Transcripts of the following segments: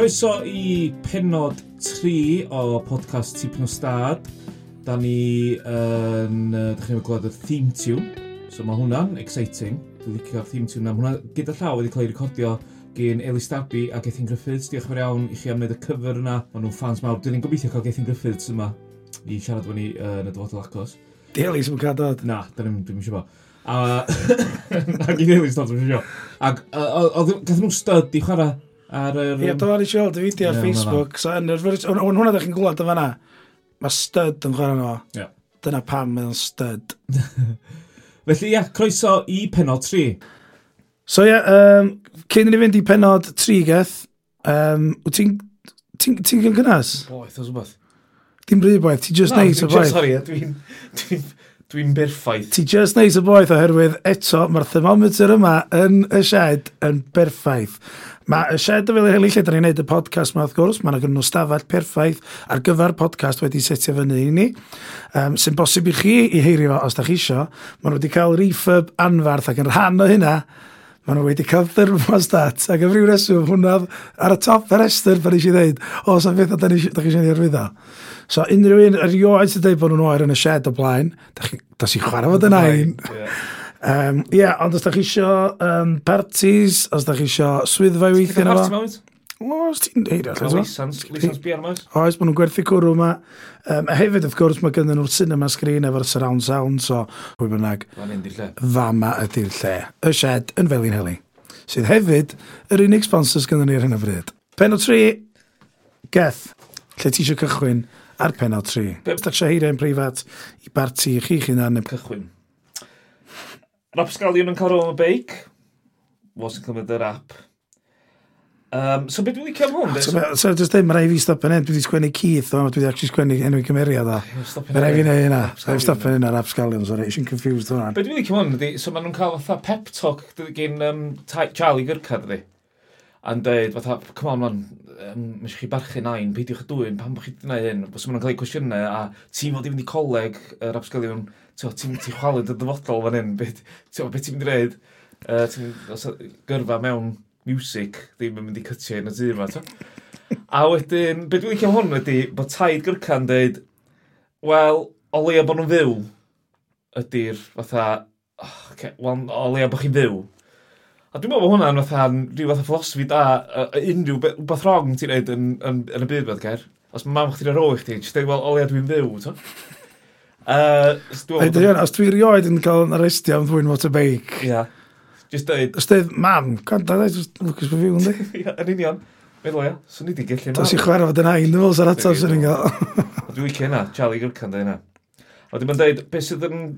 Croeso i penod 3 o podcast Tipyn o Stad. Da ni yn... Uh, Dych chi'n gweld y theme tune. So mae hwnna'n exciting. Dwi'n licio'r theme tune na. hwnna. Gyda llaw wedi cael ei recordio gen Elis Darby a Gethin Griffiths. Diolch yn fawr iawn i chi am wneud y cyfer yna. Mae nhw'n fans mawr. Dwi'n gobeithio cael Gethin Griffiths yma i siarad efo ni uh, yn y dyfodol acos. Di Elis yn cael dod? Na, dwi'n ddim eisiau bod. A... Ac i Elis dod yn eisiau. Ac gath nhw'n stud i chwarae Ar yr... Ie, do, nes i weld dy fideo ar Facebook. So, yn yr... Hwn hwnna ddech chi'n gwybod yn fanna. Mae stud yn chwarae nhw. Yeah. Dyna pam mae o'n stud. Felly, ia, croeso i penod 3. So, ia, um, cyn i ni fynd i penod 3, Geth, um, wyt ti'n ti, ti, ti gynnas? Boeth, os wbeth. Dim bryd boeth, ti'n just neis o boeth. Sorry, dwi'n... Dwi'n berffaith. Ti just neis y boeth oherwydd eto mae'r thermometer yma yn y shed yn berffaith. Mae y shed y fel heli lle da ni'n neud y podcast yma wrth gwrs, mae'n gynnu nhw stafell perffaith ar gyfer podcast wedi setio fyny i ni. Um, sy'n bosib i chi i heirio fo os da chi isio, maen nhw wedi cael refurb anfarth ac yn rhan o hynna, Maen nhw wedi cael thermos dat, ac yn rhyw reswm hwnna ar y top y restr pan eisiau dweud, o, sa'n beth o da chi eisiau ni arwyddo. So unrhyw un erioed sy'n dweud bod nhw'n oer yn y shed o blaen, da chi'n chwarae fod yn ein. Um, Ie, yeah, ond os da chi isio um, parties, os da chi isio swyddfa i weithio na fo. O, os ti'n deud allan. Lisans, lisans bier yma. Oes, maen nhw'n gwerthu cwrw yma. Um, a hefyd, wrth gwrs, mae gennyn nhw'r cinema screen efo'r surround sound, so pwy bynnag. Fan hyn di'r lle. Fama ydy'r lle. Y shed yn felin heli. Sydd hefyd, yr unig sponsors gennyn ni ar hyn o bryd. Pen o tri, Geth, lle ti eisiau cychwyn? Ar penal 3. Os da heiriau'n preifat i barti i chi chi'n arnyn. Cychwyn. Rap Scallion yn cael rôl y beic. Was yn cymryd yr app. Um, so beth dwi'n licio am hwn? So, so just ddim, mae rai fi stop yn hyn, dwi wedi sgwennu Keith, dwi wedi actually sgwennu enw i cymeriad o. Mae rai fi wneud hynna, so dwi'n stop yn hyn ar Absgalion, sorry, eisiau'n confused hwnna. hwn. Beth dwi'n licio hwn, so maen nhw'n cael fatha pep talk gen um, Charlie Gyrca, dydi? a'n dweud, fatha, come on man, um, mis chi barchu nain, peidiwch y dwy'n, pam bych chi wedi gwneud hyn, os maen nhw'n cael eu cwestiynau, a ti'n fod i fynd i coleg yr er absgylion, ti'n ti chwalu dy dyfodol fan hyn, beth ti'n be ti mynd i reid, uh, gyrfa mewn music, ddim yn mynd i cytio yn y dyr ma, A wedyn, beth dwi'n licio hwn ydy, bod taid gyrca'n dweud, wel, o leia bod nhw'n fyw, ydy'r fatha, oh, okay, well, o leia bod chi'n fyw, A dwi'n meddwl bod hwnna'n fatha rhyw fath o philosophy da, uh, unrhyw beth wrong ti'n neud yn, yn, yn, y byd bydd gair. Os mae mam chdi'n ar ôl i chdi, ti'n dweud, wel, olia dwi'n fyw, to. Uh, Dwi os dwi rioed yn cael yn arestio am ddwy'n motorbike. Ia. Yeah. Just dweud... Os dweud, mam, gwrdd ar just Lucas, fy fyw, ynddi? Ia, yn union. Meddwl ia, swn i di gellir na. Dos i fod yn hain, dwi'n meddwl sy'n atab sy'n gael. Dwi'n licio hynna, Charlie Gyrcan dweud hynna. A dwi'n meddwl, beth sydd yn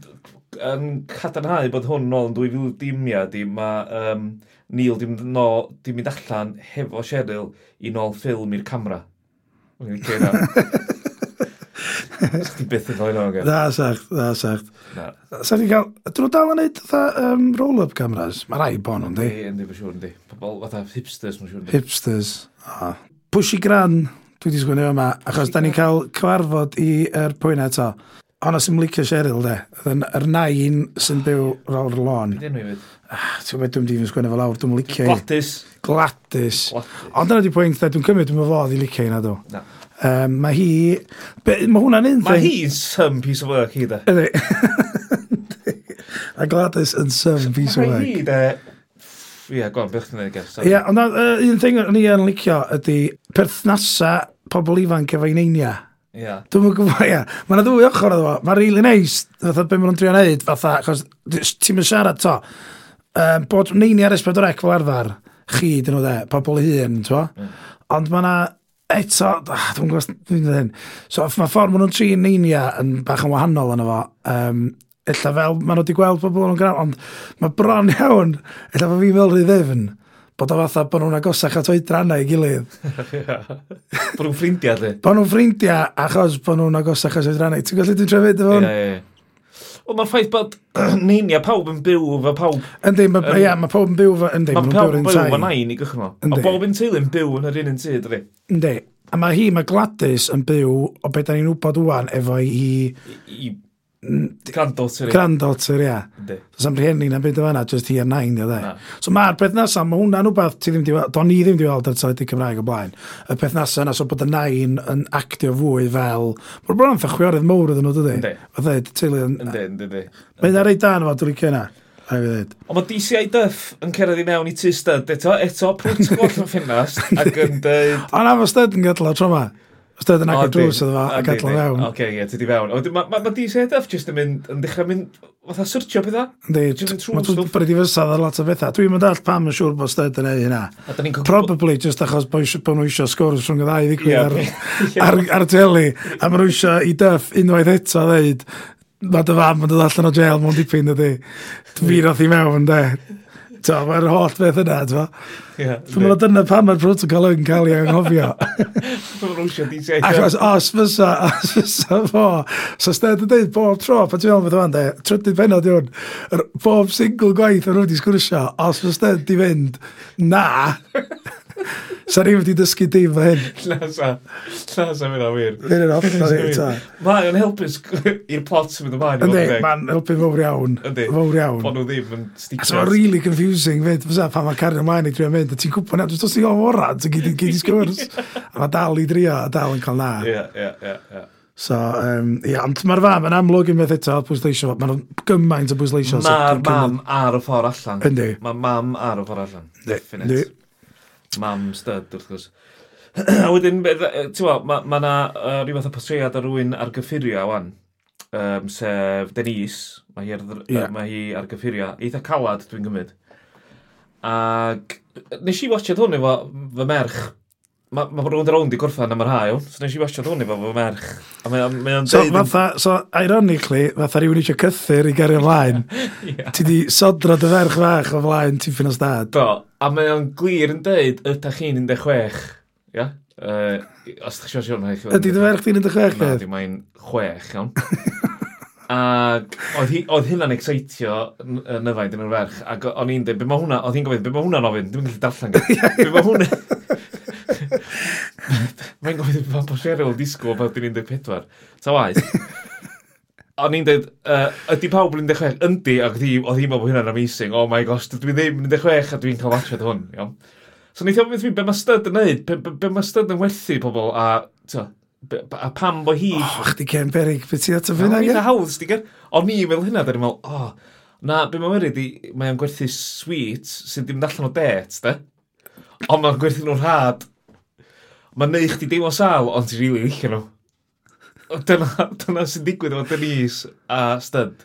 yn cadarnhau bod hwn nôl yn 2010 di, mae um, Neil di mynd, no, di mynd allan hefo Cheryl i nôl ffilm i'r camera. Mae'n i'n ceir Sa'ch byth yn cael ei Da, gen? da, sa'ch, na, sa'ch. Sa'ch cael, dyn nhw dal yn neud um, roll-up cameras? Mae rai bon nhw'n di? Yndi, mae'n siŵr, di. Pobl, fatha hipsters, mae'n siŵr. Hipsters, Ah. Pushy Gran, dwi wedi sgwynnu yma, achos da ni'n cael cyfarfod i er pwyna eto. Ond os ym licio Cheryl, de. Yr nain sy'n byw rawr y lôn. Dwi'n meddwl dwi'n dwi'n yn sgwennu fel awr, dwi'n licio i. Gladys. Gladys. Ond dyna di pwynt, de, dwi'n cymryd dwi'n fod i licio i na do. Um, mae hi... Be, mae hwnna'n un thing. Mae hi'n some piece of work, hi de. Ydy. A Gladys yn some piece of work. Mae hi de... Ie, go on, beth chi'n ei gas. Ie, ond un thing o'n i yn licio ydy perthnasa pobl ifanc efo'i neinia. Yeah. Dwi'n mwyn gwybod, ia. Mae yna ddwy ochr iddo fo. Mae'n really neis, fatha beth maen nhw'n trio wneud, fatha, achos ti'n mynd siarad to. Um, bod neini ar S4C fel arfer, chi, dyn nhw dde, pobl hun, to. Mm. Ond mae yna eto, ah, dwi'n gwybod, dwi'n dweud hyn. So, mae ffordd maen nhw'n tri neinia yn bach yn wahanol yna fo. Um, Ella fel maen nhw wedi gweld pobl nhw'n gwneud, ond mae bron iawn, ella fo fi'n fel rhy bod o fatha bod nhw'n agosach at oedrana i gilydd. bod nhw'n ffrindiau, di? Bod nhw'n ffrindiau, achos bod nhw'n agosach at oedrana. Ti'n gallu dwi'n trefyd efo hwn? Ie, ie. Wel, mae'r ffaith bod neinia pawb yn byw fe pawb... Yndi, mae um, yeah, ma pawb yn byw fe... Yndi, mae pawb yn byw fe nain i gychwyn. A bob yn teulu yn byw yn yr un yn tyd, ydy. Yndi. A mae hi, mae Gladys yn byw o beth da ni'n wybod wwan efo hi... I, i Granddaughter. Granddaughter, ia. Ynddi. So, sam rhieni na byd o fanna, just hi a nain, dio dde. So, mae'r peth nasa, mae hwnna'n rhywbeth ti ddim di weld, do'n i ddim di weld ar teledu Cymraeg o blaen. Y peth nasa yna, so bod y nain yn actio fwy fel... Mae'n bron yn thachwiorydd mowr ydyn nhw, dydy? Ynddi. Fydde, teulu yn... Ynddi, ynddi. Mae'n ar ei dan fo, dwi'n licio yna. E Ond mae DCI Duff yn cerdd i mewn i tu styd eto, eto, pwynt gwrth yn ffinast, ac yn dweud... Ond am y styd yn gydlo, tro. Os dod yn agor drws oedd fa, a adlan fewn. Oce, ie, ti di fewn. Mae ma, ma DCDF jyst yn mynd, yn dechrau mynd, fatha syrtio pethau. Ynddi, mae dwi'n bryd i fysa lot o bethau. Dwi'n mynd all pam yn siŵr bod styd yn ei hynna. Probably just achos bod nhw eisiau sgwrs rhwng y ddau ddigwydd ar, ar, ar teli. A mae nhw eisiau i dyff unwaith eto ddeud, mae dy fam yn dod allan o jail mewn dipyn ydy. Fi roth i mewn, de to, mae'r holl beth yna, to. Yeah, Dwi'n meddwl dyna pam mae'r protocol yn cael ei anghofio. Achos os fysa, os fysa fo, so stedd yn dweud bob tro, pan ti'n meddwl beth o'n de, trydydd penod yw'n, hwn, bob single gwaith o'n rwy'n di sgwrsio, os fysa stedd di fynd, na, Sa ni wedi dysgu dim o hyn. Na sa. Na sa fyna wir. Fy'n yn off na ni ta. Mae'n helpu i'r plot sy'n mynd ymlaen. Yndi, mae'n helpu fawr iawn. Yndi. Fawr iawn. Bod nhw ddim yn sticio. Mae'n really confusing fyd. Fysa, pan mae cario ymlaen i drio mynd. A Ti'n gwybod na, dwi'n dos i o'n orad. Ti'n gyd i sgwrs. A mae dal i drio, a dal yn cael na. Ie, ie, ie. So, um, ia, ond mae'r fam yn amlwg yn meddwl eto, bwysleisio, mae'n gymaint o bwysleisio. Mae'r mam ar y ffordd allan. Yndi. Mae mam ar y ffordd allan. Yndi mam stud, wrth gwrs. a wedyn, ti'n gweld, mae ma yna uh, rhyw fath o portread ar rwy'n argyffurio wan, um, sef Denise, mae hi, ar, yeah. mae hi argyffurio, eitha calad dwi'n gymryd. Ac nes i watched hwn efo fy merch Mae ma rhywun i rownd i gorffan am yr hael, so nes i wasio ddwn i fo fy merch. A mae o'n ma so, deud... Fatha, so, ironically, fatha rhywun eisiau cythyr i gario ymlaen. yeah. Ti di sodro dy ferch fach o flaen ti'n ffyn o stad. Do, a mae o'n glir yn deud, ydych chi'n 16. Ia? Uh, os ydych chi'n siarad hwnnw. Ydy dy ferch ti'n 16? Na, di mae'n 6, iawn. Ac oedd hi, oedd hynna'n excitio nyfaid yn yr ferch. Ac o'n i'n dweud, be mae hwnna, oedd hi'n gofyn, be mae hwnna'n ofyn? Dwi'n gallu darllen. gael. Be mae hwnna... Mae'n gofyn, mae'n bod Cheryl disgwyl fel 14. Ta waith. O'n i'n dweud, uh, ydy pawb yn 16? Yndi, ac oedd hi'n meddwl bod hynna'n amazing. Oh my gosh, dwi ddim yn 16 a dwi'n cael watchad hwn. Iawn. So ni ddim yn be mae styd yn neud, be, be, be mae styd yn werthu pobl a, ta, a pam bo hi... O, chdi Ken Berig, beth ti'n ato fyna? O'n i'n hawdd, stigar. O'n i'n meddwl hynna, dyn ni'n meddwl, o, na, be mae'n meddwl, mae'n gwerthu sweet sy'n ddim allan o det, de? Ond mae'n gwerthu nhw'n rhad Mae'n neud chdi deimlo sal, ond ti'n rili really licio nhw. Dyna, dyna sy'n digwydd efo Denise a Stud.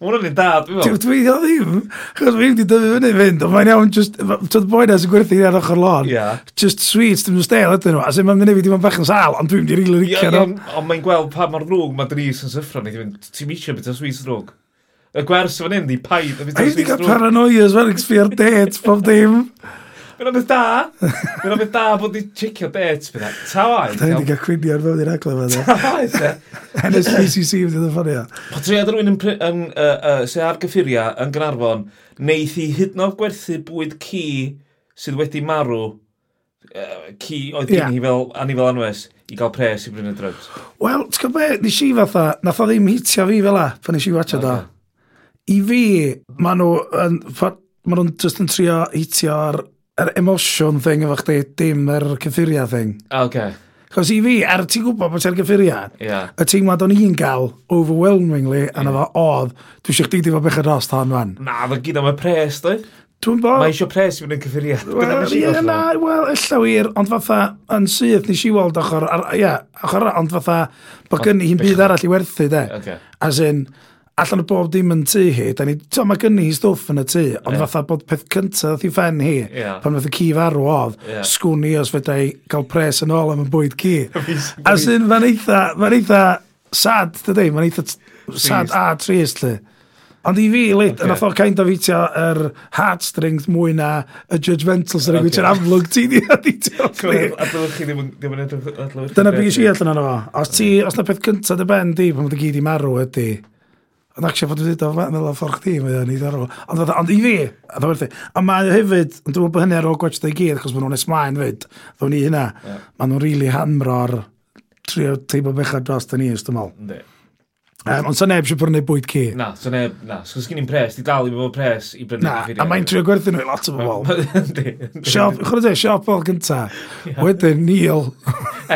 Mae hwnna'n un dad, dwi'n meddwl. Dwi o ddim, chos fi wedi dyfu fyny fynd, ond mae'n iawn, just, to the boena sy'n gwerthu ar ochr lôn, yeah. just sweets, dim stael ydyn nhw, a sy'n mynd i fi ddim bach yn sal, ond dwi'n mynd i licio nhw. Ond mae'n gweld pa mae'r rwg mae Denise yn syffro, ni ddim, ti'n misio beth o sweets rwg. Y gwers fan hyn, di paid. A i wedi cael paranoias, fe'n expired dates, pob dim. Mae'n obydd da. Mae'n obydd da bod ni chicio bet. Ta waith. Da ni'n cael cwynio ar fewn i'r aglen fe. Ta waith, e. NSPCC fydd yn ffonio. Po tread rhywun yn, sy'n ar gyffuria yn Gynarfon, neith i hydnod gwerthu bwyd ci sydd wedi marw, uh, ci oedd gen i fel anifel anwes, i gael pres i brynu drugs. Wel, ti'n gwybod be, nes i fatha, nath o ddim hitio fi fel la, pan nes i watcha da. I fi, maen nhw, maen nhw'n just yn trio hitio ar yr emosiwn thing efo chdi, dim yr cyffuria thing. Okay. Chos i fi, er ti'n gwybod bod ti'n gyffuriad, yeah. y teimlad o'n i'n gael overwhelmingly yn yeah. efo oedd, dwi eisiau chdi di fod yn rost hon fan. Na, fe gyd am y pres, dwi. Dwi'n bod... Mae eisiau pres i fynd yn cyffuriad. Wel, ie, na, wel, illa wir, ond fatha, yn syth, nes i weld ochr, ie, ochr, ond fatha, bod gynnu hi'n byd arall i werthu, de. Okay. As in, allan o bob dim yn tŷ hi, da ni, to, mae gynnu hi stwff yn y tŷ, ond yeah. fatha bod peth cyntaf i ffen hi, yeah. pan fath y ci farw oedd, yeah. sgwn i os fydda i cael pres yn ôl am y bwyd ci. a sy'n, mae'n eitha, mae'n eitha sad, dydy, mae'n eitha sad a trist, lle. Ond i fi, lid, okay. nath o kind of eitio yr er heartstrings mwy na y judgmental sy'n okay. amlwg ti di a di ti A dylwch chi ddim yn edrych Dyna beth i allan o'n o. Os, ti, os na peth cyntaf dy ben di, pan fod y gyd i marw ydy, Yn actually fod wedi dod fan yla ffordd chdi, mae o'n ei arall. Ond and, i fi, a dda werthu. A mae hefyd, ond dwi'n meddwl bod hynny ar ôl gwach da i gyd, achos maen nhw'n esmaen fyd, ddawn ni hynna. Yeah. Maen nhw'n rili really hanmro'r trio teibo bechad dros dyn ni, ys dwi'n meddwl. Um, ond sa neb eisiau brynu bwyd ci. Na, sa neb, na. Sgwrs gen i'n pres, di dal i fod pres i brynu. Na, a mae'n trio gwerthu nhw i lot o bobl. Siop, chwrdd e, siop o'r gynta. Wedyn, Neil.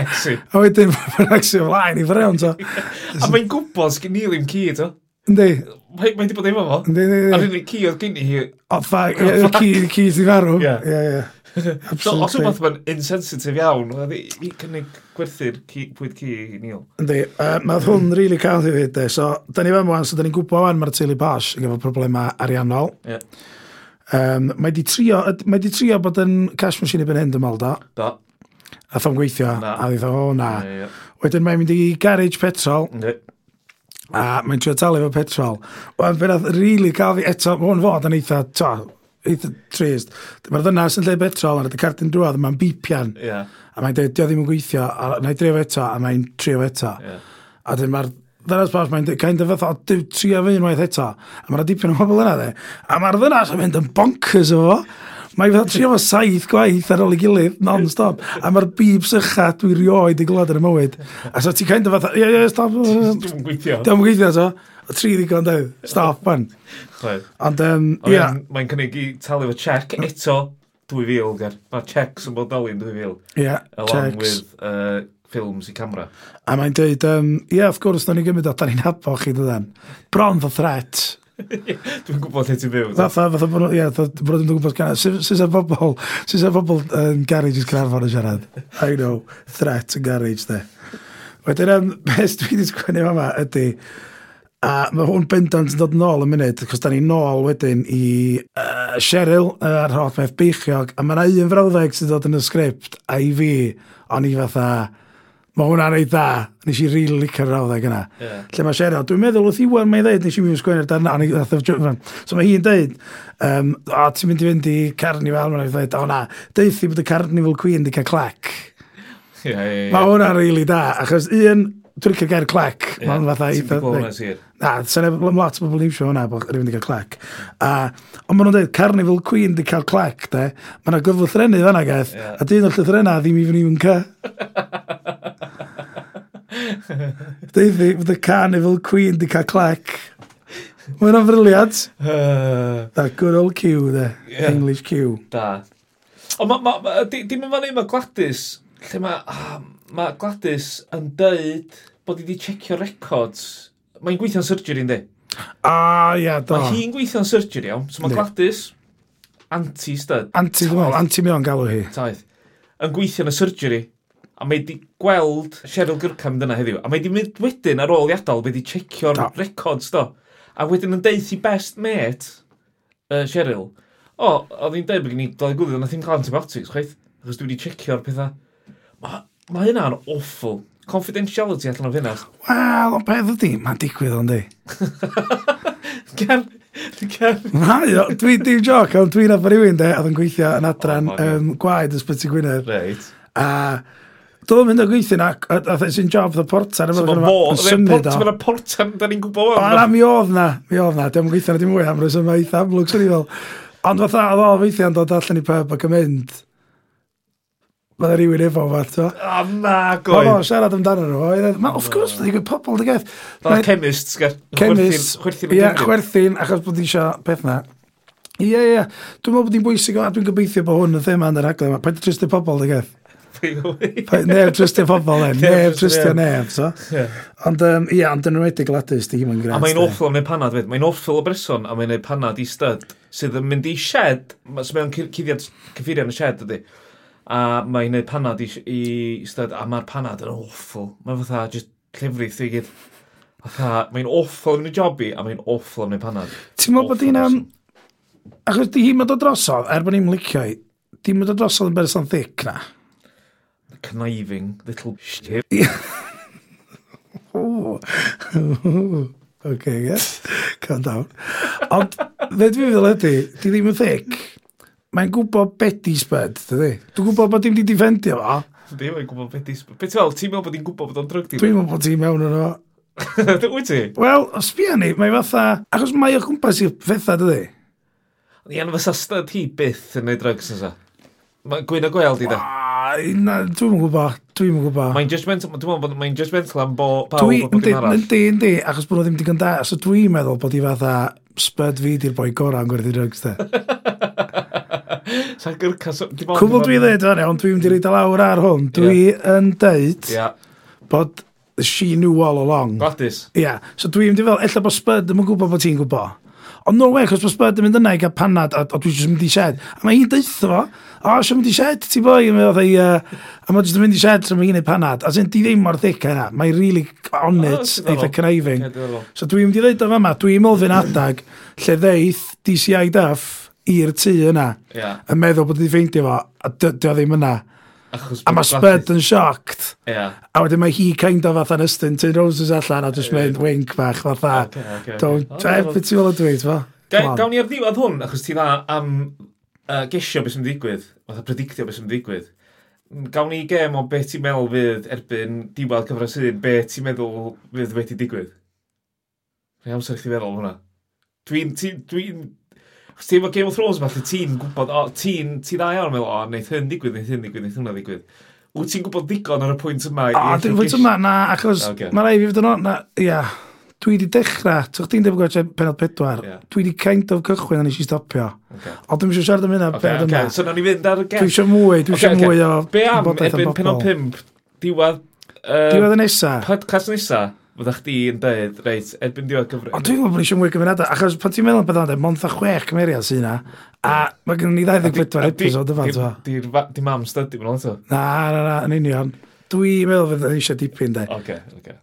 Exit. A wedyn, mae'n exit o flaen i frewn, to. A mae'n gwybod sgyn Neil i'n ci, to. Yndi. Mae wedi bod efo fo. Yndi, yndi. Ar unig ci oedd gen i hi. O, ffa, y ci, y ci sy'n farw. Ie, ie, ie. So, os yw'n mae'n insensitif iawn, oedd i cynnig gwerthu'r pwyd ci i Neil. Yndi, uh, mae hwn rili cael i fyd. So, da ni fan wan, so da ni'n gwybod wan mae'r teulu Bosch yn gyfo problemau ariannol. Ie. Um, mae di trio, mae di trio bod yn cash machine i ben hyn, dwi'n meddwl, do. Do. A thom gweithio, na. a ddeitha, o, na. na Wedyn mae'n mynd i garage petrol. Yndi. A mae'n trio talu fo petrol. Wel, fe nath rili cael fi eto, mae hwn fod yn eitha, to, eitha trist. Mae'r ddynas yn lle petrol, a'r cardyn drwodd, mae'n bipian. Yeah. A mae'n dweud, dio ddim yn gweithio, a na i dref eto, a mae'n trio eto. Yeah. A dyn mae'r ddynas bach, mae'n kind of fatha, o, dyw trio fy unwaith eto. A mae'n dipyn o bobl yna, de. A mae'r ddynas yn mynd yn bonkers o fo. Mae fatha trio fo saith gwaith ar ôl i gilydd, non-stop. A mae'r bib sycha dwi rioed i glod ar y mywyd. A so ti'n kind of fatha, ie, ie, stop. Dwi'n gweithio. Dwi'n gweithio, so. O tri ddigon dweud, stop, man. Ond, um, ie. Yeah. Mae'n cynnig i talu fo check eto 2000, ger. Mae checks yn bod doli yn 2000. Ie, yeah, Along checks. with uh, ffilms i camera. A mae'n dweud, um, yeah, of course, da ni'n gymryd o, da ni'n habo chi dydan. Bron the threat. Dwi'n gwybod lle ti'n byw. Fatha, fatha, bod fatha, bod yn gwybod gan. Sut ar bobl, sut ar bobl yn garage yn Caernarfon yn siarad? I know, threat yn garage, de. Wedyn, um, beth dwi wedi sgwennu fama ydy, a mae hwn bendant yn dod nôl y munud, achos da ni'n nôl wedyn i uh, Cheryl uh, a'r holl beth beichiog, a mae yna un frawddeg sy'n dod yn y sgript, a i fi, o'n i fatha, Mae hwnna'n ei dda. Nes i rili really licio'r rawddeg yna. Yeah. Lle mae Cheryl, dwi'n meddwl wrth Iwan mae'n dweud, nes i mi'n sgwennu'r darna, a nes i Jovan. So mae hi'n dweud, um, o, ti'n mynd i fynd i carnifal, mae'n dweud, o na, deithi bod y carnifal queen di cael clac. Yeah, yeah, yeah. Mae hwnna'n rili really da, achos un, dwi'n licio gair clac. Yeah. Mae'n fatha eitha. Na, sy'n efo lot o bobl ni'n hwnna, bod rhywun wedi cael clac. A, ond maen nhw'n dweud, Carnival Queen wedi cael clac, de. Mae yna gyfle thrennu fanna gaeth, yeah. a dyn o'r llythrenna ddim i fyny yn ca. Deuddi, bod y Carnival Queen wedi cael clac. Mae hwnna'n briliant. Uh, That good old Q, de. Yeah. English Q. Da. Ond dim yn fan hyn mae Gladys, lle mae... Um, ah, mae Gladys yn dweud bod i wedi checio records. Mae'n gweithio'n surgery, ynddi? A, ia, do. Mae hi'n gweithio'n surgery, iawn. So mae Gladys, anti-stud. Anti, dwi'n meddwl, anti mewn galw hi. Taith. Yn gweithio yn y surgery. A mae wedi gweld Cheryl Gyrcam dyna heddiw. A mae wedi mynd wedyn ar ôl i adael, mae wedi checio'r records, do. A wedyn yn deith i best mate, uh, Cheryl, o, oedd hi'n deud bod gen i dau gwylio, nath hi'n cael antibiotics, chweith, achos dwi wedi checio'r pethau. Mae Mae hynna'n awful. Confidentiality allan o ddinas. Wel, o beth ydi, mae'n digwydd o'n di. Gan... Gan... Na, dwi dim joc, ond dwi'n afon rhywun de, oedd yn gweithio yn adran oh, um, gwaed ysbyty Gwynedd. Reit. A Dwi'n mynd o gweithio na, a sy'n job the porter. So mae fo, mae'n y porter, da ni'n gwybod. O, na, mi oedd na, mi oedd na, dwi'n gweithio na dim mwy am rhywbeth yma eitha amlwg, swn i fel. Ond fatha, oedd o feithio yn dod allan i pub ac yn mynd, Mae yna rhywun efo fa, to. O, ma, goi. Mae siarad amdano nhw. E- ma, of course, dwi'n gwybod pobl, dy gaeth. Fel chemist, chemist, chwerthin. Ie, chwerthin, achos bod eisiau peth na. Ie, ie. Dwi'n meddwl bod hi'n bwysig o, a dwi'n gobeithio bod hwn yn thema yn yr aglen. yma. Paid y pobl, dy gaeth. Neb trystio pobl e, neb trystio neb, so. Ond, um, ia, ond yn rhedeg ladus, di hi'n grant. A mae'n awful am ei panad, fyd. Mae'n awful o berson am ei panad i styd, sydd yn mynd i shed, sydd mewn cuddiad cyffuriau yn y shed, ydy a mae'n gwneud panad i, i stud, a mae'r panad yn awful. Mae'n fatha, just llefrith i gyd. Fatha, mae'n awful yn y job i, a mae'n awful yn y panad. Ti'n meddwl bod hi'n... Um, achos di hi'n mynd o drosodd, er bod ni'n licio i, di'n mynd o drosodd yn berson thic na. The conniving little shit. oh. OK, yeah. Calm down. Ond, dded fi fel ydy, di ddim yn thic mae'n gwybod beth di sbed, dydy. Dwi'n gwybod bod i'n di defendio fo. Dwi'n yn gwybod beth di sbed. Beth ti'n meddwl, ti'n meddwl bod i'n gwybod bod o'n drwg di? Dwi'n meddwl bod ti'n mewn yno. Wyt ti? Wel, os bia ni, mae fatha... Achos mae o gwmpas i'r fetha, dydy. Ond Ian, fysa styd hi byth yn neud drugs yn sa. Mae gwyn o gweld i da. Na, dwi'n gwybod, dwi'n gwybod. Mae'n judgmental, dwi'n meddwl bod mae'n judgmental am bo pawb o bod yn arall. Yndi, yndi, achos bod nhw ddim digon da. So dwi'n meddwl bod i fatha spyd fi di'r boi gorau yn gwerthu drugs, da. Sa'n gyrca... Cwbl dwi'n dweud o'n iawn, dwi'n mynd i reid lawr ar hwn. Dwi yn deud bod she knew all along. Godis. Ia. Yeah. So dwi'n mynd i fel, ella bod Spud ddim yn gwybod bod ti'n gwybod. Ond no way, chos bod Spud yn mynd yna i gael panad, a, a dwi'n just mynd i shed. A mae hi'n deitho fo, o, sy'n mynd i shed, ti boi, a mae jyst yn mynd i shed, sy'n mynd i'n ei panad. A sy'n di ddim mor ddic yna, mae'n really on it, oh, eitha conniving. So dwi'n mynd i ddeud o fama, dwi'n mynd i'n adag, lle ddeith DCI Duff, i'r tŷ yna, yeah. yn meddwl bod wedi ffeindio fo, a dy o ddim yna. Achos a mae Spud yn sioct Yeah. A wedyn mae hi kind of fatha'n ystyn Tin Roses allan a just yeah. mynd wink bach fatha. Okay, okay, Don't, okay. Oh, beth ti'n fel yn dweud fo? Gawn ni ar ddiwedd hwn, achos ti dda am uh, gesio beth sy'n mynd digwydd, fatha predictio beth sy'n mynd digwydd. Gawn ni gem o beth ti'n meddwl fydd erbyn diwedd cyfres un, beth ti'n meddwl fydd wedi digwydd? Rhaid amser i chdi feddwl hwnna. Dwi'n dwi, dwi, Chos ti efo Game of Thrones falle, ti'n gwybod, o, ti'n ti dda iawn, meddwl, o, wneith hyn digwydd, wneith hyn digwydd, wneith hwnna digwydd. Wyt ti'n gwybod digon ar y pwynt yma? O, dwi'n pwynt yma, na, achos okay. mae rai fi fod yn o'n, ia, dwi wedi dechrau, ti'n chdi'n dweud gwybod penod pedwar, yeah. dwi wedi kind of cychwyn a nes i stopio. Okay. O, dwi'n eisiau siarad am hynna, okay, penod okay. yma. So, na ni fynd ar y gell. Dwi eisiau mwy, dwi eisiau mwy o... Be am, erbyn penod pimp, diwedd... Uh, diwedd y nesa. Podcast nesa fydda chdi yn dweud, reit, erbyn diwedd cyfres... O, dwi'n gwybod bod eisiau mwy cymeriadau, achos pan ti'n meddwl am bydda'n dweud, mond chwech cymeriad sy'n yna, a mae gen ni 24 episod yma, ti'n fa. Di mam study mwyn o'n Na, na, na, yn union. Dwi'n meddwl fydda eisiau dipyn, de. Oce, oce.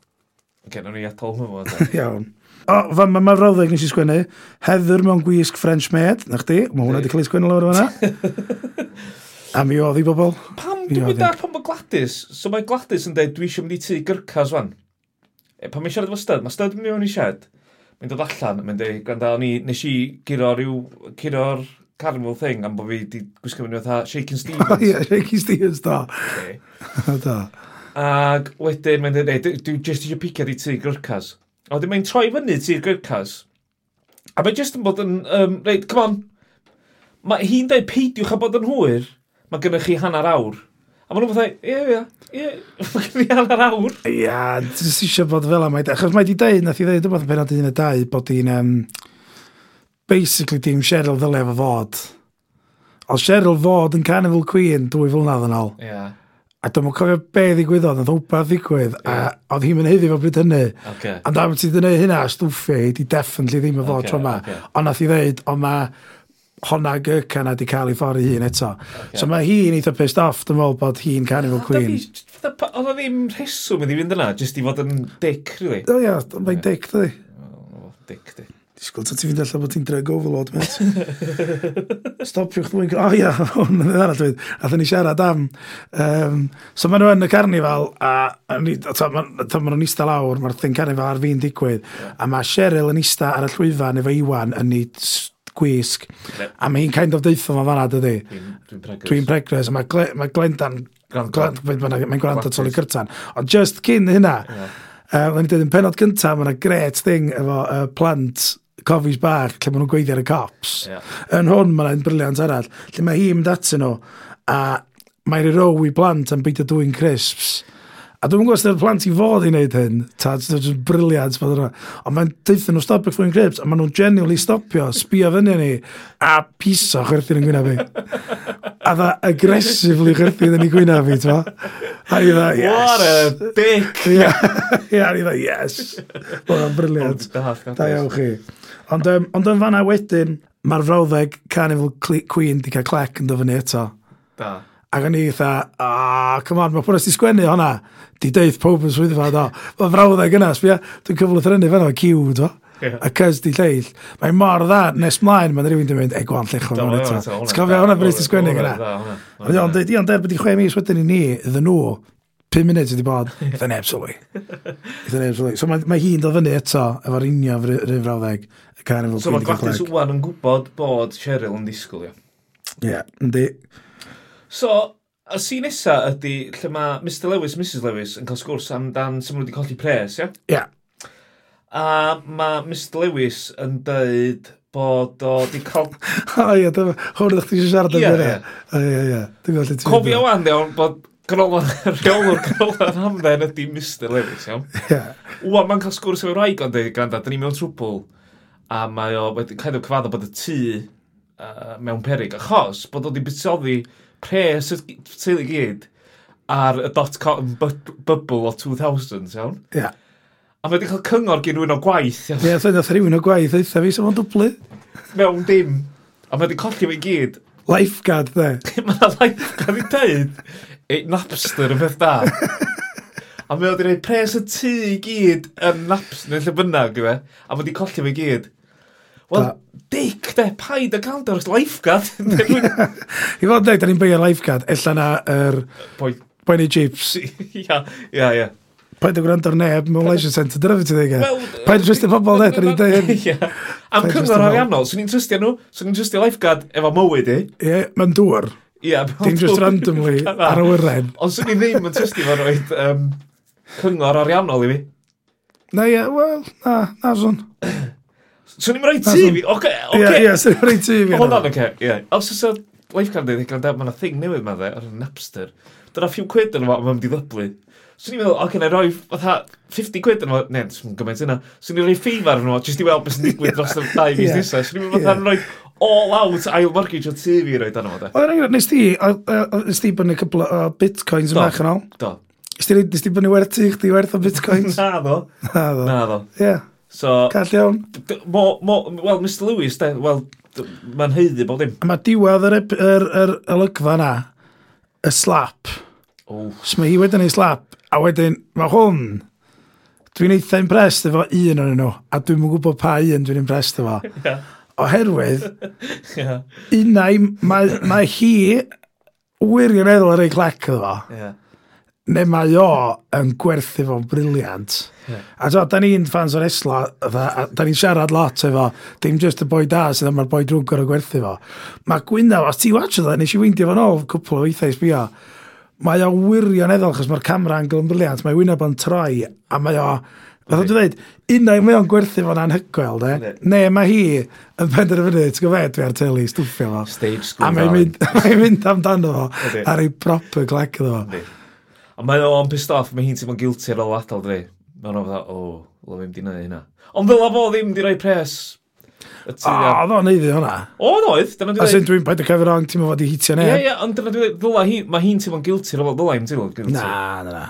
Oce, nawn ni atol hwnnw, de. Iawn. O, fa, mae ma frawddeg nes i sgwennu, Heather mewn gwisg French Maid, na chdi, mae hwnna wedi cael ei sgwennu lawr yma. A mi oedd i bobl. Pam, dwi'n mynd ar pan bod Gladys, so mae Gladys yn dweud, dwi eisiau mynd i tu gyrcas fan. E, pan mae'n siarad efo styd, mae styd mewn i sied, mae'n dod allan, mae'n dweud, gwranda, o'n i, nes i giro rhyw, giro'r carnival thing am bod fi wedi gwisgo fyny fatha Shaking Stevens. Ie, yeah, Shaking Stevens, da. da. Ac wedyn mae'n dweud, dwi, dwi just eisiau picio di ti gyrcas. A wedyn mae'n troi fyny ti'r gyrcas. A mae'n just yn bod yn, um, reit, come on. Mae hi'n dweud peidiwch a bod yn hwyr. Mae gennych chi hanner awr A maen nhw'n fatha, ie, ie, ie, fi ar yr awr. Ia, jyst eisiau bod fel yma. Achos mae di dweud, nath i dweud, rhywbeth yn penod un y dau, bod hi'n, um, basically, dim Cheryl ddyle efo fod. O Cheryl fod yn Carnival Queen dwy flynedd yn ôl. Ia. A dwi'n mwyn cofio be ddigwyddodd, oedd wbath ddigwydd, yeah. a oedd hi'n mynd heddi fo bryd hynny. Okay. Ond am ti ddynnu hynna, stwffio hi, di definitely ddim efo okay, tro yma. Okay. Ond nath i ddeud, ond mae honna gycan a di cael ei ffordd hun eto. Okay. So mae hi'n eitha pissed off, dwi'n meddwl bod hi'n Carnival Queen. Oedd o ddim rheswm wedi fynd yna, jyst i fod yn dic, rili. O ia, mae'n dic, dwi. Dic, di. Disgwyl, ta ti fynd allan bod ti'n drag overload, met. Stopiwch dwi'n... O ia, hwn yn ddarall dwi'n. Athyn ni siarad am. Um, so maen nhw yn y carnifal, a ta maen nhw'n eista lawr, mae'r thing carnifal ar fi'n digwydd. A mae Cheryl yn eista ar y llwyfan efo Iwan yn ei gwisg. A mae hi'n kind of deitho fo fanna, dydy. Dwi'n pregres. Dwi'n pregres. Mae Gle, ma Glendan... Mae'n gwrando tol i Cyrtan. Ond just cyn hynna, yeah. uh, um, ni'n dweud yn penod cyntaf, mae'n gret thing efo uh, plant cofis bach lle maen nhw'n gweithio ar y cops. Yeah. Yn hwn mae'n ein briliant arall, lle mae hi'n mynd atyn nhw a mae'r row i blant yn beidio dwy'n crisps. A dwi'n gwybod sydd plant i fod i wneud hyn, ta, dwi'n briliant bod yna. Ond mae'n deithio nhw stopio ffwy'n grips, a maen nhw'n genuinely stopio, sbio fyny ni, a piso chwerthin yn gwynaf fi. A dda agresifly chwerthin yn ei gwynaf fi, ti'n A i dda, yes. What a dick! Ia, yeah, i dda, yes. Wel, briliant. Da iawn chi. Ond um, ond yn fanna wedyn, mae'r frawddeg Carnival Queen di cael clec yn dofynu eto. Da. Ac o'n i eitha, ah, come on, mae pwnes di sgwennu honna. Di deith pob yn swyddfa, do. Mae frawddeg yna, sbia, dwi'n cyflwyth yr enni fan o, ciw, do. Yeah. A cys di lleill. Mae'n mor dda, nes mlaen, mae'n rhywun di mynd, e, gwan, llechol mewn eto. Ti'n cofio hwnna bryd i sgwennu gyda? Ond i'n derbyn i chwe mis wedyn i ni, iddyn nhw, 5 munud wedi bod, eitha neb sylwi. Eitha neb sylwi. So mae, mae hi'n dod fyny eto, efo'r union rhyw frawddeg, y carnifal So mae Gladys Wwan yn gwybod bod Cheryl yn disgwyl, ia? Ie, yndi. So, y sîn nesa ydy lle mae Mr Lewis, Mrs Lewis yn cael sgwrs amdan sy'n wedi colli pres, ia? Ie. Yeah. A mae Mr Lewis yn dweud bod o wedi cael... O ie, dyma, hwn ydych chi eisiau siarad am hynny. O ie, ie. Dwi'n gwybod lle ti'n... Cofio wan, iawn, bod Canolfan, rheolwr Canolfan hamdden ydy Mr Lewis, iawn? Ie. Wan, mae'n cael sgwrs efo'r rhaid ond dweud, granda, dyn ni mewn trwbl. A mae o wedi cael ei cyfaddo bod y tŷ uh, mewn perig, achos bod o wedi buddsoddi pres y teulu gyd ar y dot-com bubble o 2000, iawn? Ie. Yeah. A mae wedi cael cyngor gen rhywun o gwaith. Ie, yeah, so nath rhywun o gwaith, eitha fi, sef o'n dwblu. Mewn dim. A mae wedi colli fe gyd. Lifeguard, dde. Mae yna lifeguard i dweud, ei Napster yn peth da. a mae wedi gwneud pres y tŷ i gyd yn Napster, neu lle bynnag, yw e? A mae wedi colli fe gyd. Wel, dic, de, paid y gael dros lifeguard. I fod dweud, da ni'n beio lifeguard, ella na yr... Boi. Boi neu chips. Ia, ia, ia. Paid y gwrando ar neb mewn leisure centre, dyna fi ti ddeg. Paid y trystio pobol ne, da ni'n dweud. Am cyngor ariannol, swn i'n trystio nhw, swn i'n trystio lifeguard efo mywyd i. Ie, mae'n dŵr. Ie. Dim just randomly ar y wyren. Ond swn i ddim yn trystio fo roed um, cyngor ariannol i fi. Na ie, wel, na, na swn. Swn i'n rhaid ti fi? Oce, oce. Ie, swn i'n rhaid ti fi. Hold on, oce. Ie. Os oes y lifeguard yn dweud, mae yna thing newydd ma dde, ar y Napster. Dyna ffiw quid yn yma, mae'n mynd i ddyblu. Swn i'n meddwl, oce, na i roi, fatha, 50 quid yn yma, ne, swn i'n gymaint yna. Swn i'n rhoi ffeifar ar yma, jyst i weld beth sy'n digwydd dros y dau fus nesaf. Swn i'n meddwl, fatha, rhoi all out ail mortgage o tu fi roi dan yma. de. Oedden i'n nes ti, nes ti bynnu cwbl o bitcoins yn fach yn ôl? Do. Nes ti bynnu werth ti, chdi werth o bitcoins? Na, ddo. Na, ddo. Na, ddo. Ie. So, Call iawn. Wel, Mr Lewis, wel, mae'n heiddi bod dim. A mae diwedd yr, yr, yr olygfa na, y slap. Oh. So mae hi wedyn ei slap, a wedyn, mae hwn, dwi'n eitha impressed efo un o'n nhw, a dwi'n mwyn gwybod pa un dwi'n impressed efo. yeah. Oherwydd, yeah. unau, mae mae hi wirioneddol ar ei clac efo. Yeah neu mae o yn gwerthu fo'n briliant. Yeah. A so, da ni'n fans o'r esla, da ni'n siarad lot efo, dim just y boi da sydd yma'r boi drwg o'r gwerthu fo. Mae Gwynaw, os ti watch o dda, nes i weindio fo'n ôl cwpl o weithiau sbio, mae o wirioneddol, chos mae'r camera angle yn briliant, mae Wynab yn troi, a mae o, Fath o'n dweud, unau mae o'n gwerthu fo'n anhygoel, de? Ne. ne, mae hi yn penderfynu, ti'n gwybod, dwi ar teli, stwffio fo. Stage school. A mae'n mynd, mae mynd amdano fo, ar ei proper glec iddo fo. Ne. A mae o'n pissed off, mae hi'n teimlo'n guilty ar ôl adal dwi. Mae'n o'n fatha, o, lo ddim di wneud hynna. Ond fel fo ddim di roi pres. O, oedd o'n neud hwnna. O, oedd. A sy'n dwi'n paid o cael rong, ti'n fod i hitio neb. Ie, ie, ond dyna dwi'n dweud, mae hi'n teimlo'n guilty ar ôl, dyla hi'n teimlo'n guilty. Na, na, na.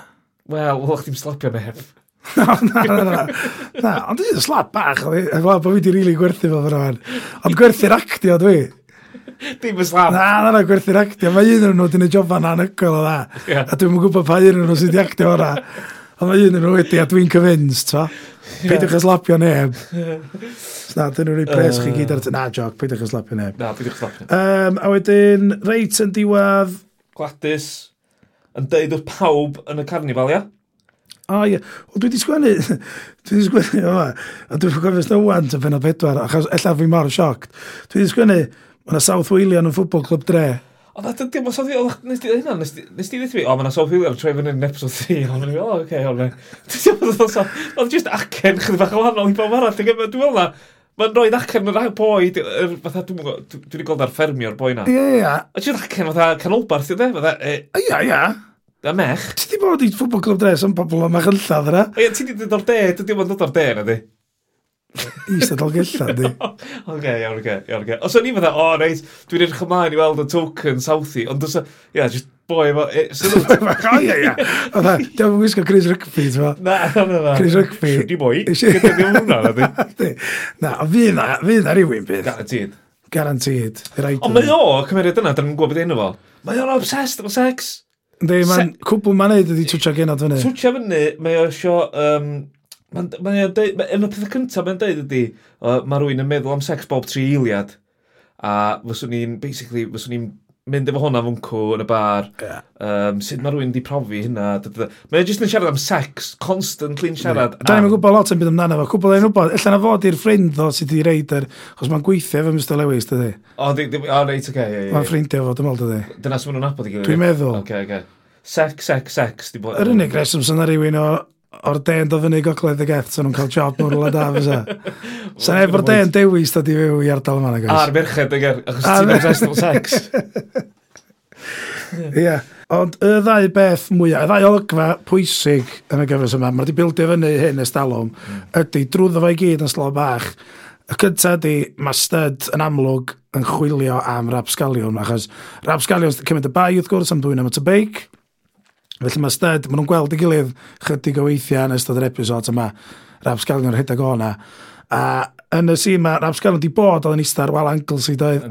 Wel, wel, chdi'n slapio neb. na, na, na, na. Ond dwi'n slap bach, efo bod fi di rili gwerthu fo fyna fan. Ond gwerthu'r actio dwi. Dim y slap. Na, na, na, gwerthu'r actio. Mae un o'n nhw wedi'n ei jofan anhygoel o dda. Yeah. A dwi'n gwybod pa un o'n nhw sydd wedi actio o'na. A mae un o'n nhw wedi, a dwi'n convinced, fa. Peidiwch yeah. slapio neb. na, dyn nhw'n rhoi pres chi gyd ar... Na, joc, peidiwch slapio neb. Na, peidiwch slapio neb. Um, a wedyn, reit yn diwedd... Gladys, yn deud wrth pawb yn y carnifal, ia? O, ie. O, dwi wedi sgwennu. dwi wedi sgwennu, o, a dwi'n gofio sy'n yn sy'n fennod bedwar, achos ella fi mor sioct. Dwi wedi sgwennu, Mae yna South Walian yn ffwbol clwb dre. O, na, dydy, mae South Walian, nes di hynna, nes di ddweud fi, o, mae yna South Walian troi fyny yn episode 3, ond o'n i, o, oce, o'n i. Oedd just acen chydig bach o wahanol i bob arall, dwi'n meddwl na, mae'n rhoi acen yr boi, fatha, dwi'n wedi gweld ar ffermi o'r boi na. Ie, ie. A just acen fatha canolbarth, dwi'n dweud, fatha, e, Ie, ie. A mech. Ti di bod i ffwbol clwb dres yn pobl o mech yn lladd yna? Ie, ti di dod o'r de, dwi'n dod o'r de, na di. Isa dal gella, di. Oce, iawn, oce, iawn, oce. Os o'n i fydda, o, reit, dwi'n edrych ymlaen i weld y token Southie, ond dwi'n, e-, ia, just boi efo... E, o, ie, ia. Oedda, dwi'n gwisgo Chris Rugby, ti'n fa? Na, na, na. Chris Rugby. Di boi, gyda ddim hwnna, na, di. Na, fydd na, fydd na rhywun bydd. Garantid. Garantid. Ond mae o, cymeriad yna, dyn nhw'n gwybod beth enw fo. Mae o'n obsessed efo sex. Ynddi, mae'n cwbl ma'n neud ydi twtio genod fyny. Twtio fyny, mae o isio um, Mae'n ma deud, ma, yn y pethau cyntaf mae'n deud ydy, uh, mae rhywun yn meddwl am sex bob tri eiliad, a fyswn ni'n, basically, fyswn ni'n mynd efo hwnna fwncw yn y bar, yeah. um, sut mae rhywun wedi profi hynna. Mae'n jyst yn siarad am sex, constantly yn siarad. Yeah. Da ni'n gwybod lot yn byd amdano fo, cwbl ein wybod, allan na fod i'r ffrind o sydd wedi reid yr, Chos mae'n gweithio efo Mr Lewis, dydy. O, di, di, o reit, oce. Okay, yeah, yeah. Mae'n ffrindio fo, ond, dydy. Dyna sy'n mynd nhw'n apod i gilydd. Dwi'n meddwl. Okay, okay. Sex, sex, sex. Yr unig reswm sy'n rhywun o o'r den do fyny gogledd y geth, so nhw'n cael job mwy rwla da, fysa. Sa'n efo'r den dewis dod i fyw i ardal yma, nagos. A'r merched, ag e- achos ti'n obsessed sex. Ie. yeah. Ond y ddau beth mwyaf, y ddau olygfa pwysig yn y gyfres yma, mae wedi bildio fyny hyn ys dalwm, mm. ydy drwyddo fo i gyd yn slo bach. Y cyntaf ydy, mae stud yn amlwg yn chwilio am rapsgalion, achos rapsgalion cymryd y bai wrth gwrs am dwi'n am y tebeic, Felly mae sted, maen nhw'n gweld ei gilydd chydig o weithiau yn ystod yr episod yma. Raps Gallion rhedeg o'na. A yn y sîn mae Raps Gallion wedi bod oedd yn ista'r Wal Ankles i doedd.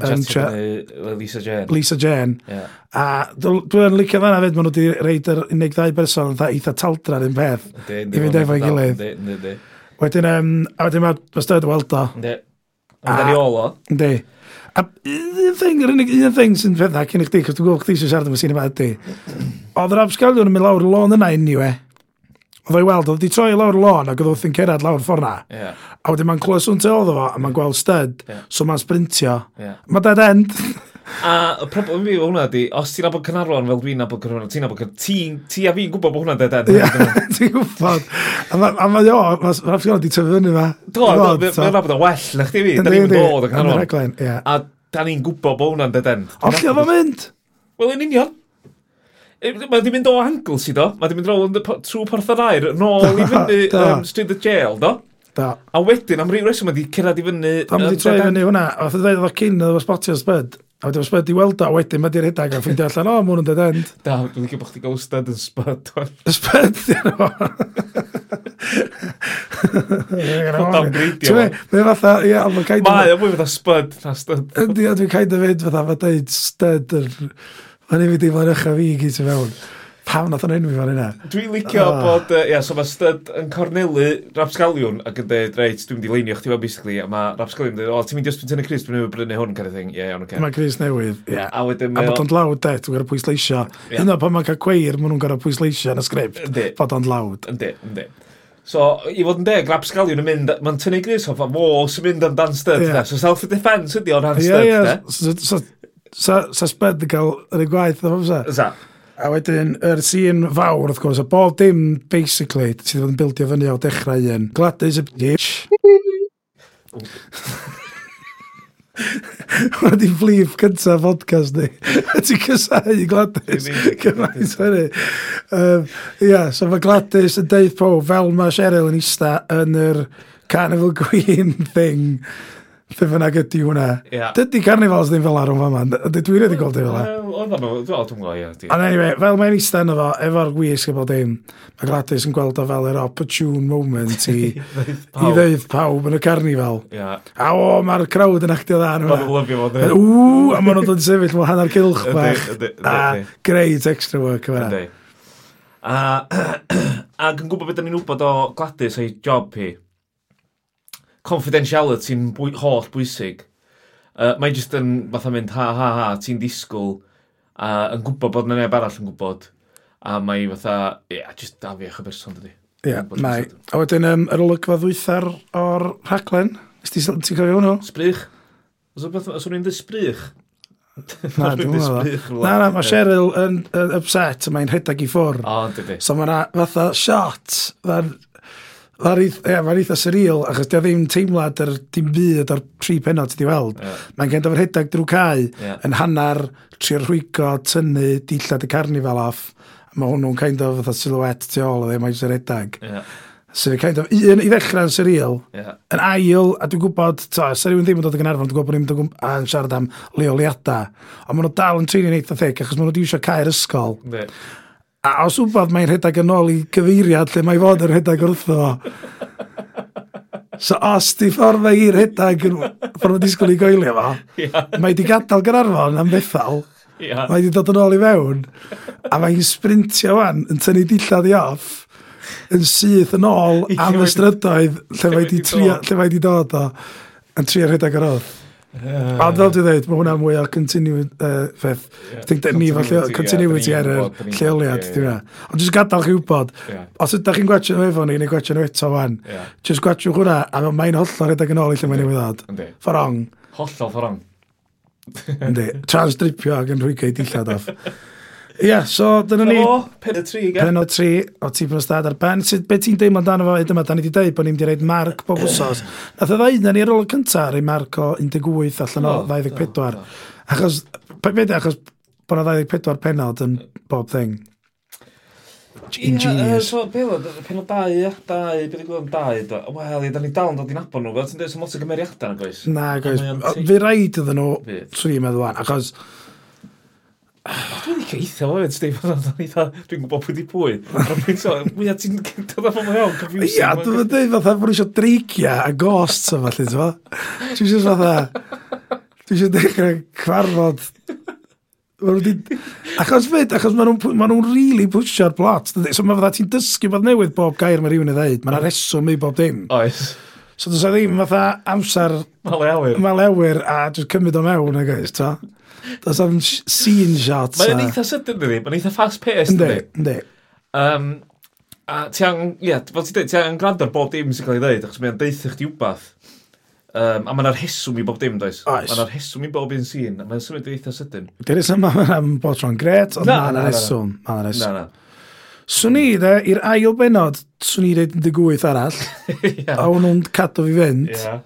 Lisa Jane. Lisa Jane. Yeah. A dwi'n licio fanna fyd, maen nhw wedi reid yr unig ddau berson yn eitha taldra yn peth. I fynd efo'i gilydd. Wedyn, um, a wedyn mae sted weld o. Ond ar i ôl o. Ynddi. A un thing, yr unig un thing sy'n fedda cyn i chdi, cos dwi'n gwybod chdi sy'n siarad am y yma ydy. Oedd yr absgalion yn mynd lawr y lôn yna unniwe. Oedd o'i weld, oedd wedi troi lawr y lôn ac oedd wrth yn cerad lawr ffordd na. Yeah. A wedyn mae'n clywed swnta oedd o fo, a mae'n gweld stud, yeah. so mae'n sprintio. Yeah. Mae dead end. a y problem fi o hwnna di, os ti'n abod Cynarfon fel dwi'n abod Cynarfon, ti'n abod Cynarfon, ti a fi'n gwybod bod hwnna'n dead end. Ie, ti'n gwybod. A mae o, mae'r rhaid wedi tyfu fyny fa. Do, mae'n abod o well, na chdi fi, da ni'n dod o Cynarfon. A da ni'n gwybod bod hwnna'n dead end. O, lle oedd o'n mynd? Wel, yn union. Mae wedi mynd o angles i do. Mae wedi mynd rownd trwy porth yr Air, nôl i fyny um, Street y Jail, do. Da. A wedyn, am rhyw reswm, mae wedi cyrraedd i fyny... Da, mae wedi troi fyny hwnna. Oedd y ddweud oedd cyn oedd spotio sbyd. A wedyn, sbyd i weld o, a wedyn mae di'r hedag a ffeindio allan, o, mwyn yn dead end. Da, dwi'n gwybod bod chdi gawstad yn spyd. Spyd, dyn o. Mae'n fatha, ie, ond mae'n caid... Mae, o, mwy fatha spyd. Yndi, a dwi'n caid o fynd fatha, fatha, styd yr... O'n i'n mynd i fod ychaf fi i gyd sy'n fewn. Pam nath o'n enwi fan hynna? Dwi'n licio oh. bod, ia, uh, so mae Styd yn cornelu Rapsgaliwn ac yn dweud, reit, dwi'n mynd i leinio chdi fel basically, a mae Rapsgaliwn yn dweud, o, ti'n mynd i osbyn tynnu Chris, dwi'n mynd i brynu hwn, kind of thing, ie, yeah, iawn, okay. Mae Chris newydd, ie. Yeah. A wedyn... A bod o'n lawd, de, dwi'n gorau pwysleisio. Yeah. Hynna, pan mae'n cael cweir, maen nhw'n gorau pwysleisio yn y sgript, bod o'n lawd. Yndi, yndi. So, i fod yn deg, Rapsgaliwn yn mynd, mae'n tynnu Chris off, a fo sy'n mynd amdan Styd, yeah. so self-defense ydi o'n rhan Styd, yeah, yeah sa, sa sped yn cael yr un gwaith, ddim sa? Sa. A wedyn, yr er sy'n fawr, wrth gwrs, a bob dim, basically, sydd wedi bod yn bildio fyny o dechrau un. Gladys y bitch. Mae di flif cyntaf podcast ni. Ti'n cysau i Gladys. Cymaint hynny. Ia, so mae Gladys yn deud po, fel mae Cheryl yn ista yn yr Carnival Queen thing. Lle fyna gyda hwnna. Yeah. Dydy carnifals ddim fel arwm fan man. Dwi wedi gweld ei fel arwm. Oedd arno, dwi'n gweld, ie. Ond anyway, fel mae'n eistedd yna fo, efo'r wisg efo dim, mae Gladys yn gweld o fel yr opportune moment i, i ddeud pawb yn y carnifal. Yeah. A o, mae'r crowd yn actio dda. Mae'n lyfio fo, dwi. Ww, a maen nhw'n dod sefyll, mae'n hanner cilch bach. A great extra work yma. A, ac yn gwybod beth ni'n wybod o Gladys a'i job hi, confidentiality'n bwy, holl bwysig. Uh, mae jyst yn fatha mynd ha ha ha, ti'n disgwyl a uh, yn gwybod bod na neb arall yn gwybod a mae fatha, ie, yeah, jyst da fi eich o berson dydi. Ie, yeah, mae. A wedyn um, yr olygfa ddwythar o'r rhaglen, ti'n cofio hwnnw? Sbrych. Os o'n i'n dysbrych? Na, dwi'n meddwl. Na, na, mae Cheryl yn, yn upset, mae'n rhedeg i ffwr. O, oh, dydi. So mae fatha shot, Mae'n yeah, ma eitha surreal, achos di ddim teimlad ar dim byd o'r tri penod ti weld. Yeah. Mae'n gen efo'r hedag drwy cael yeah. yn hanner tri rhwygo, tynnu, dillad y carnifal off. Mae hwnnw'n kind of fatha silhouette tu ôl o ddim e, oes yr hedag. Yeah. So, kind of, un i ddechrau'n surreal, yeah. yn ail, a dwi'n gwybod, to, sa rhywun ddim yn dod yn Gynarfon, dwi'n gwybod bod ni'n mynd yn siarad am leoliadau, ond maen nhw dal yn trin eitha thic, achos maen nhw wedi eisiau cael ysgol. Yeah. A os wbod mae'n rhedeg yn ôl i gyfeiriad lle mae fod yn rhedeg wrtho. So os di ffordd mae i'r rhedeg yn ffordd disgwyl i goelio fo, yeah. mae di gadael gyrarfon am bethau, yeah. mae di dod yn ôl i fewn, a mae'n sprintio wan yn tynnu dillad i off, yn syth yn ôl am y strydoedd lle mae di, tria, di dod o, yn trio rhedeg yr oedd. Uh, a fel dwi'n dweud, mae hwnna mwy o continuity uh, feth. Yeah, Dwi'n ni fel continuity ar y lleoliad, yeah, yeah. Ond jyst gadael chi wybod, os ydych chi'n gwachio nhw efo ni, neu gwachio nhw eto wan, jyst gwachio hwnna, a mae'n hollol rhedeg yn ôl i lle mae'n ei wyddod. Fforong. Hollol fforong. Yndi, transdripio ac yn rhwygo i dillad off. Ie, yeah, so dyna ni... O, pen o tri, gen? Pen o tri, o ti pan o stad ar ben. Sut, be ti'n deimlo amdano fo, dyma, da ni wedi dweud bod ni'n mynd i reid marc bob wsos. Nath o ddau, na ni ar ôl y cyntaf, rei marc o 18 allan o 24. Achos, pe beth, achos bod o 24 penod yn bob thing. Ingenious. Ie, so, be oedd, o dau, ia, dau, beth i'n gwybod am dau, do. Wel, da ni dal yn dod i'n abon nhw, fel ti'n dweud, sy'n lot o gymeriadau na, goes? Na, goes. Fi rhaid iddyn nhw, swn i'n meddwl, achos... Dwi'n ei geithio fo fyd, Steve, ond o'n eitha, dwi'n gwybod pwy di pwy. Ond dwi'n so, mwyaf ti'n dod efo mwy o'n confusing. Ia, dwi'n dweud fatha bod eisiau dreigia a ghosts yma, lle, ti'n fa? Dwi'n eisiau fatha, dwi'n eisiau dechrau cyfarfod. Achos fyd, achos maen nhw'n ma nhw really pwysio'r plot. So mae fatha ti'n dysgu bod newydd bob gair mae rhywun yn dweud. Mae'n reswm i bob dim. Oes. So dwi'n a ddim fatha amser... Maleawyr. Malewyr a jyst cymryd o mewn ag gais, ta? Does a ddim scene shots. Mae'n eitha sydyn dwi, mae'n eitha fast paced dwi. Ynddi, Um, a ti an, ie, fel ti'n dweud, ti an gwrando ar bob dim sy'n cael ei ddeud, achos mae'n deitha chdi wbath. Um, a mae'n rheswm i bob dim, does? Oes. Mae'n rheswm i bob un sy'n, a mae'n symud eitha sydyn. Dyna sy'n ma'n bod tro'n gret, ond mae'na rheswm. Mae'na rheswm. Na, na. Swn i, de, i'r ail benod, swn i ddeud yn digwyth arall. yeah. A o'n nhw'n cadw fi fynd. Yeah.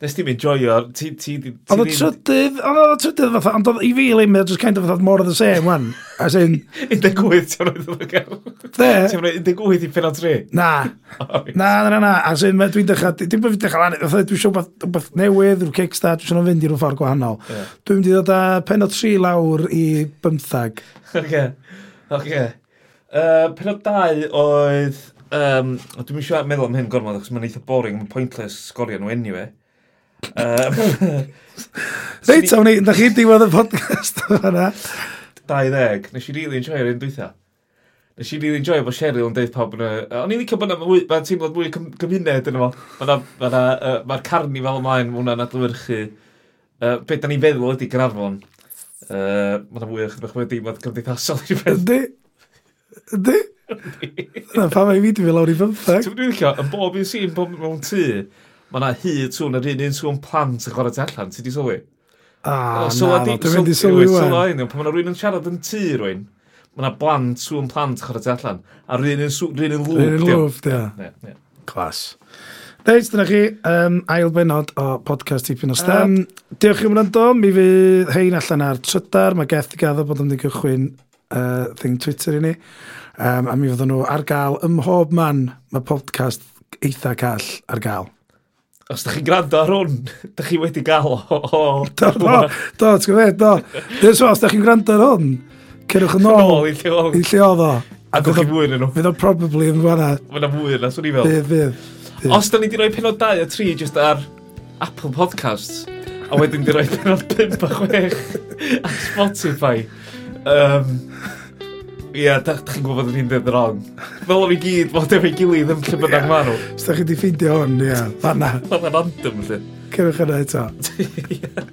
Nes ti'n mynd joio, ti... ti, ti oedd o trydydd, oedd y trydydd fatha, ond i fi lim, oedd just kind of fatha more of the same, wan. As in... 18 ti'n rhaid oedd gael. De? Ti'n rhaid 18 i penod 3? Na. Na, na, na, na. As in, dwi'n dechrau, dim bod fi'n dechrau, fatha, dwi'n siw beth newydd, rhyw kickstart, dwi'n siw fynd i rhyw ffordd gwahanol. Yeah. Dwi'n mynd i ddod â penod tri lawr i 15. Oce. Oce. Uh, penod 2 oedd... Um, Dwi'n mynd meddwl am hyn gormod, achos mae'n eitha boring, mae'n pointless sgorio nhw anyway. Um, Reit, awn ni, da chi diwedd y podcast yna. 20, nes i really enjoy'r un dwytha. Nes i really enjoy bod Cheryl yn deud pawb yn y... O'n i'n licio bod yna mae'n teimlad mwy gymuned yn yma. Mae'r carni fel ymlaen, mae hwnna'n adlywyrchu. Uh, be da ni'n feddwl ydy Gynarfon. Uh, Mae'n fwy o'ch ddechrau bod cymdeithasol i beth. Ydy? Na, pa mae fi di fi lawr i fymthag? Ti'n dwi'n licio, yn bob un sy'n bob mewn tŷ, mae yna hyd sŵn yr un un sŵn plant yn chwarae allan, ti di sylwi? Ah, na, dwi'n mynd i sylwi wan. Pan mae yna rhywun yn siarad yn tŷ rwy'n, mae yna blant sŵn plant yn chwarae allan, a rhywun yn sŵn, rhywun yn lwf. Rhywun yn lwf, Clas. Reit, dyna chi um, ail benod o podcast Tipyn o Stem. Diolch i'n wrando, mi fydd hein allan ar trydar, mae geth i gaddo bod yn mynd i gychwyn uh, thing Twitter i ni. Um, a mi fydden nhw ar gael ym mhob man mae podcast eitha call ar gael. Os da chi'n gwrando ar hwn, da chi wedi gael o... o do, do, do, ti'n gwybod, do. Dwi'n so, os da chi'n gwrando ar hwn, cerwch yn ôl i lle oedd o. A dwi'n chi fwy yn nhw. Fydd o probably yn fanna. Fydd o fwy yna, swn i fel. Fydd, fydd. Os da ni di roi penod 2 a 3 just ar Apple Podcasts, a wedyn di roi penod 5 a 6 ar Spotify. Um, Ie, yeah, da chi'n gwybod bod ni'n dweud yn wrong. Fel o'n i gyd, fod efo'i gilydd yn lle bynnag yeah. marw. Os da chi wedi ffeindio hwn, ia, yeah, fanna. Fanna'n random, lle. Cerwch yna eto. Ia.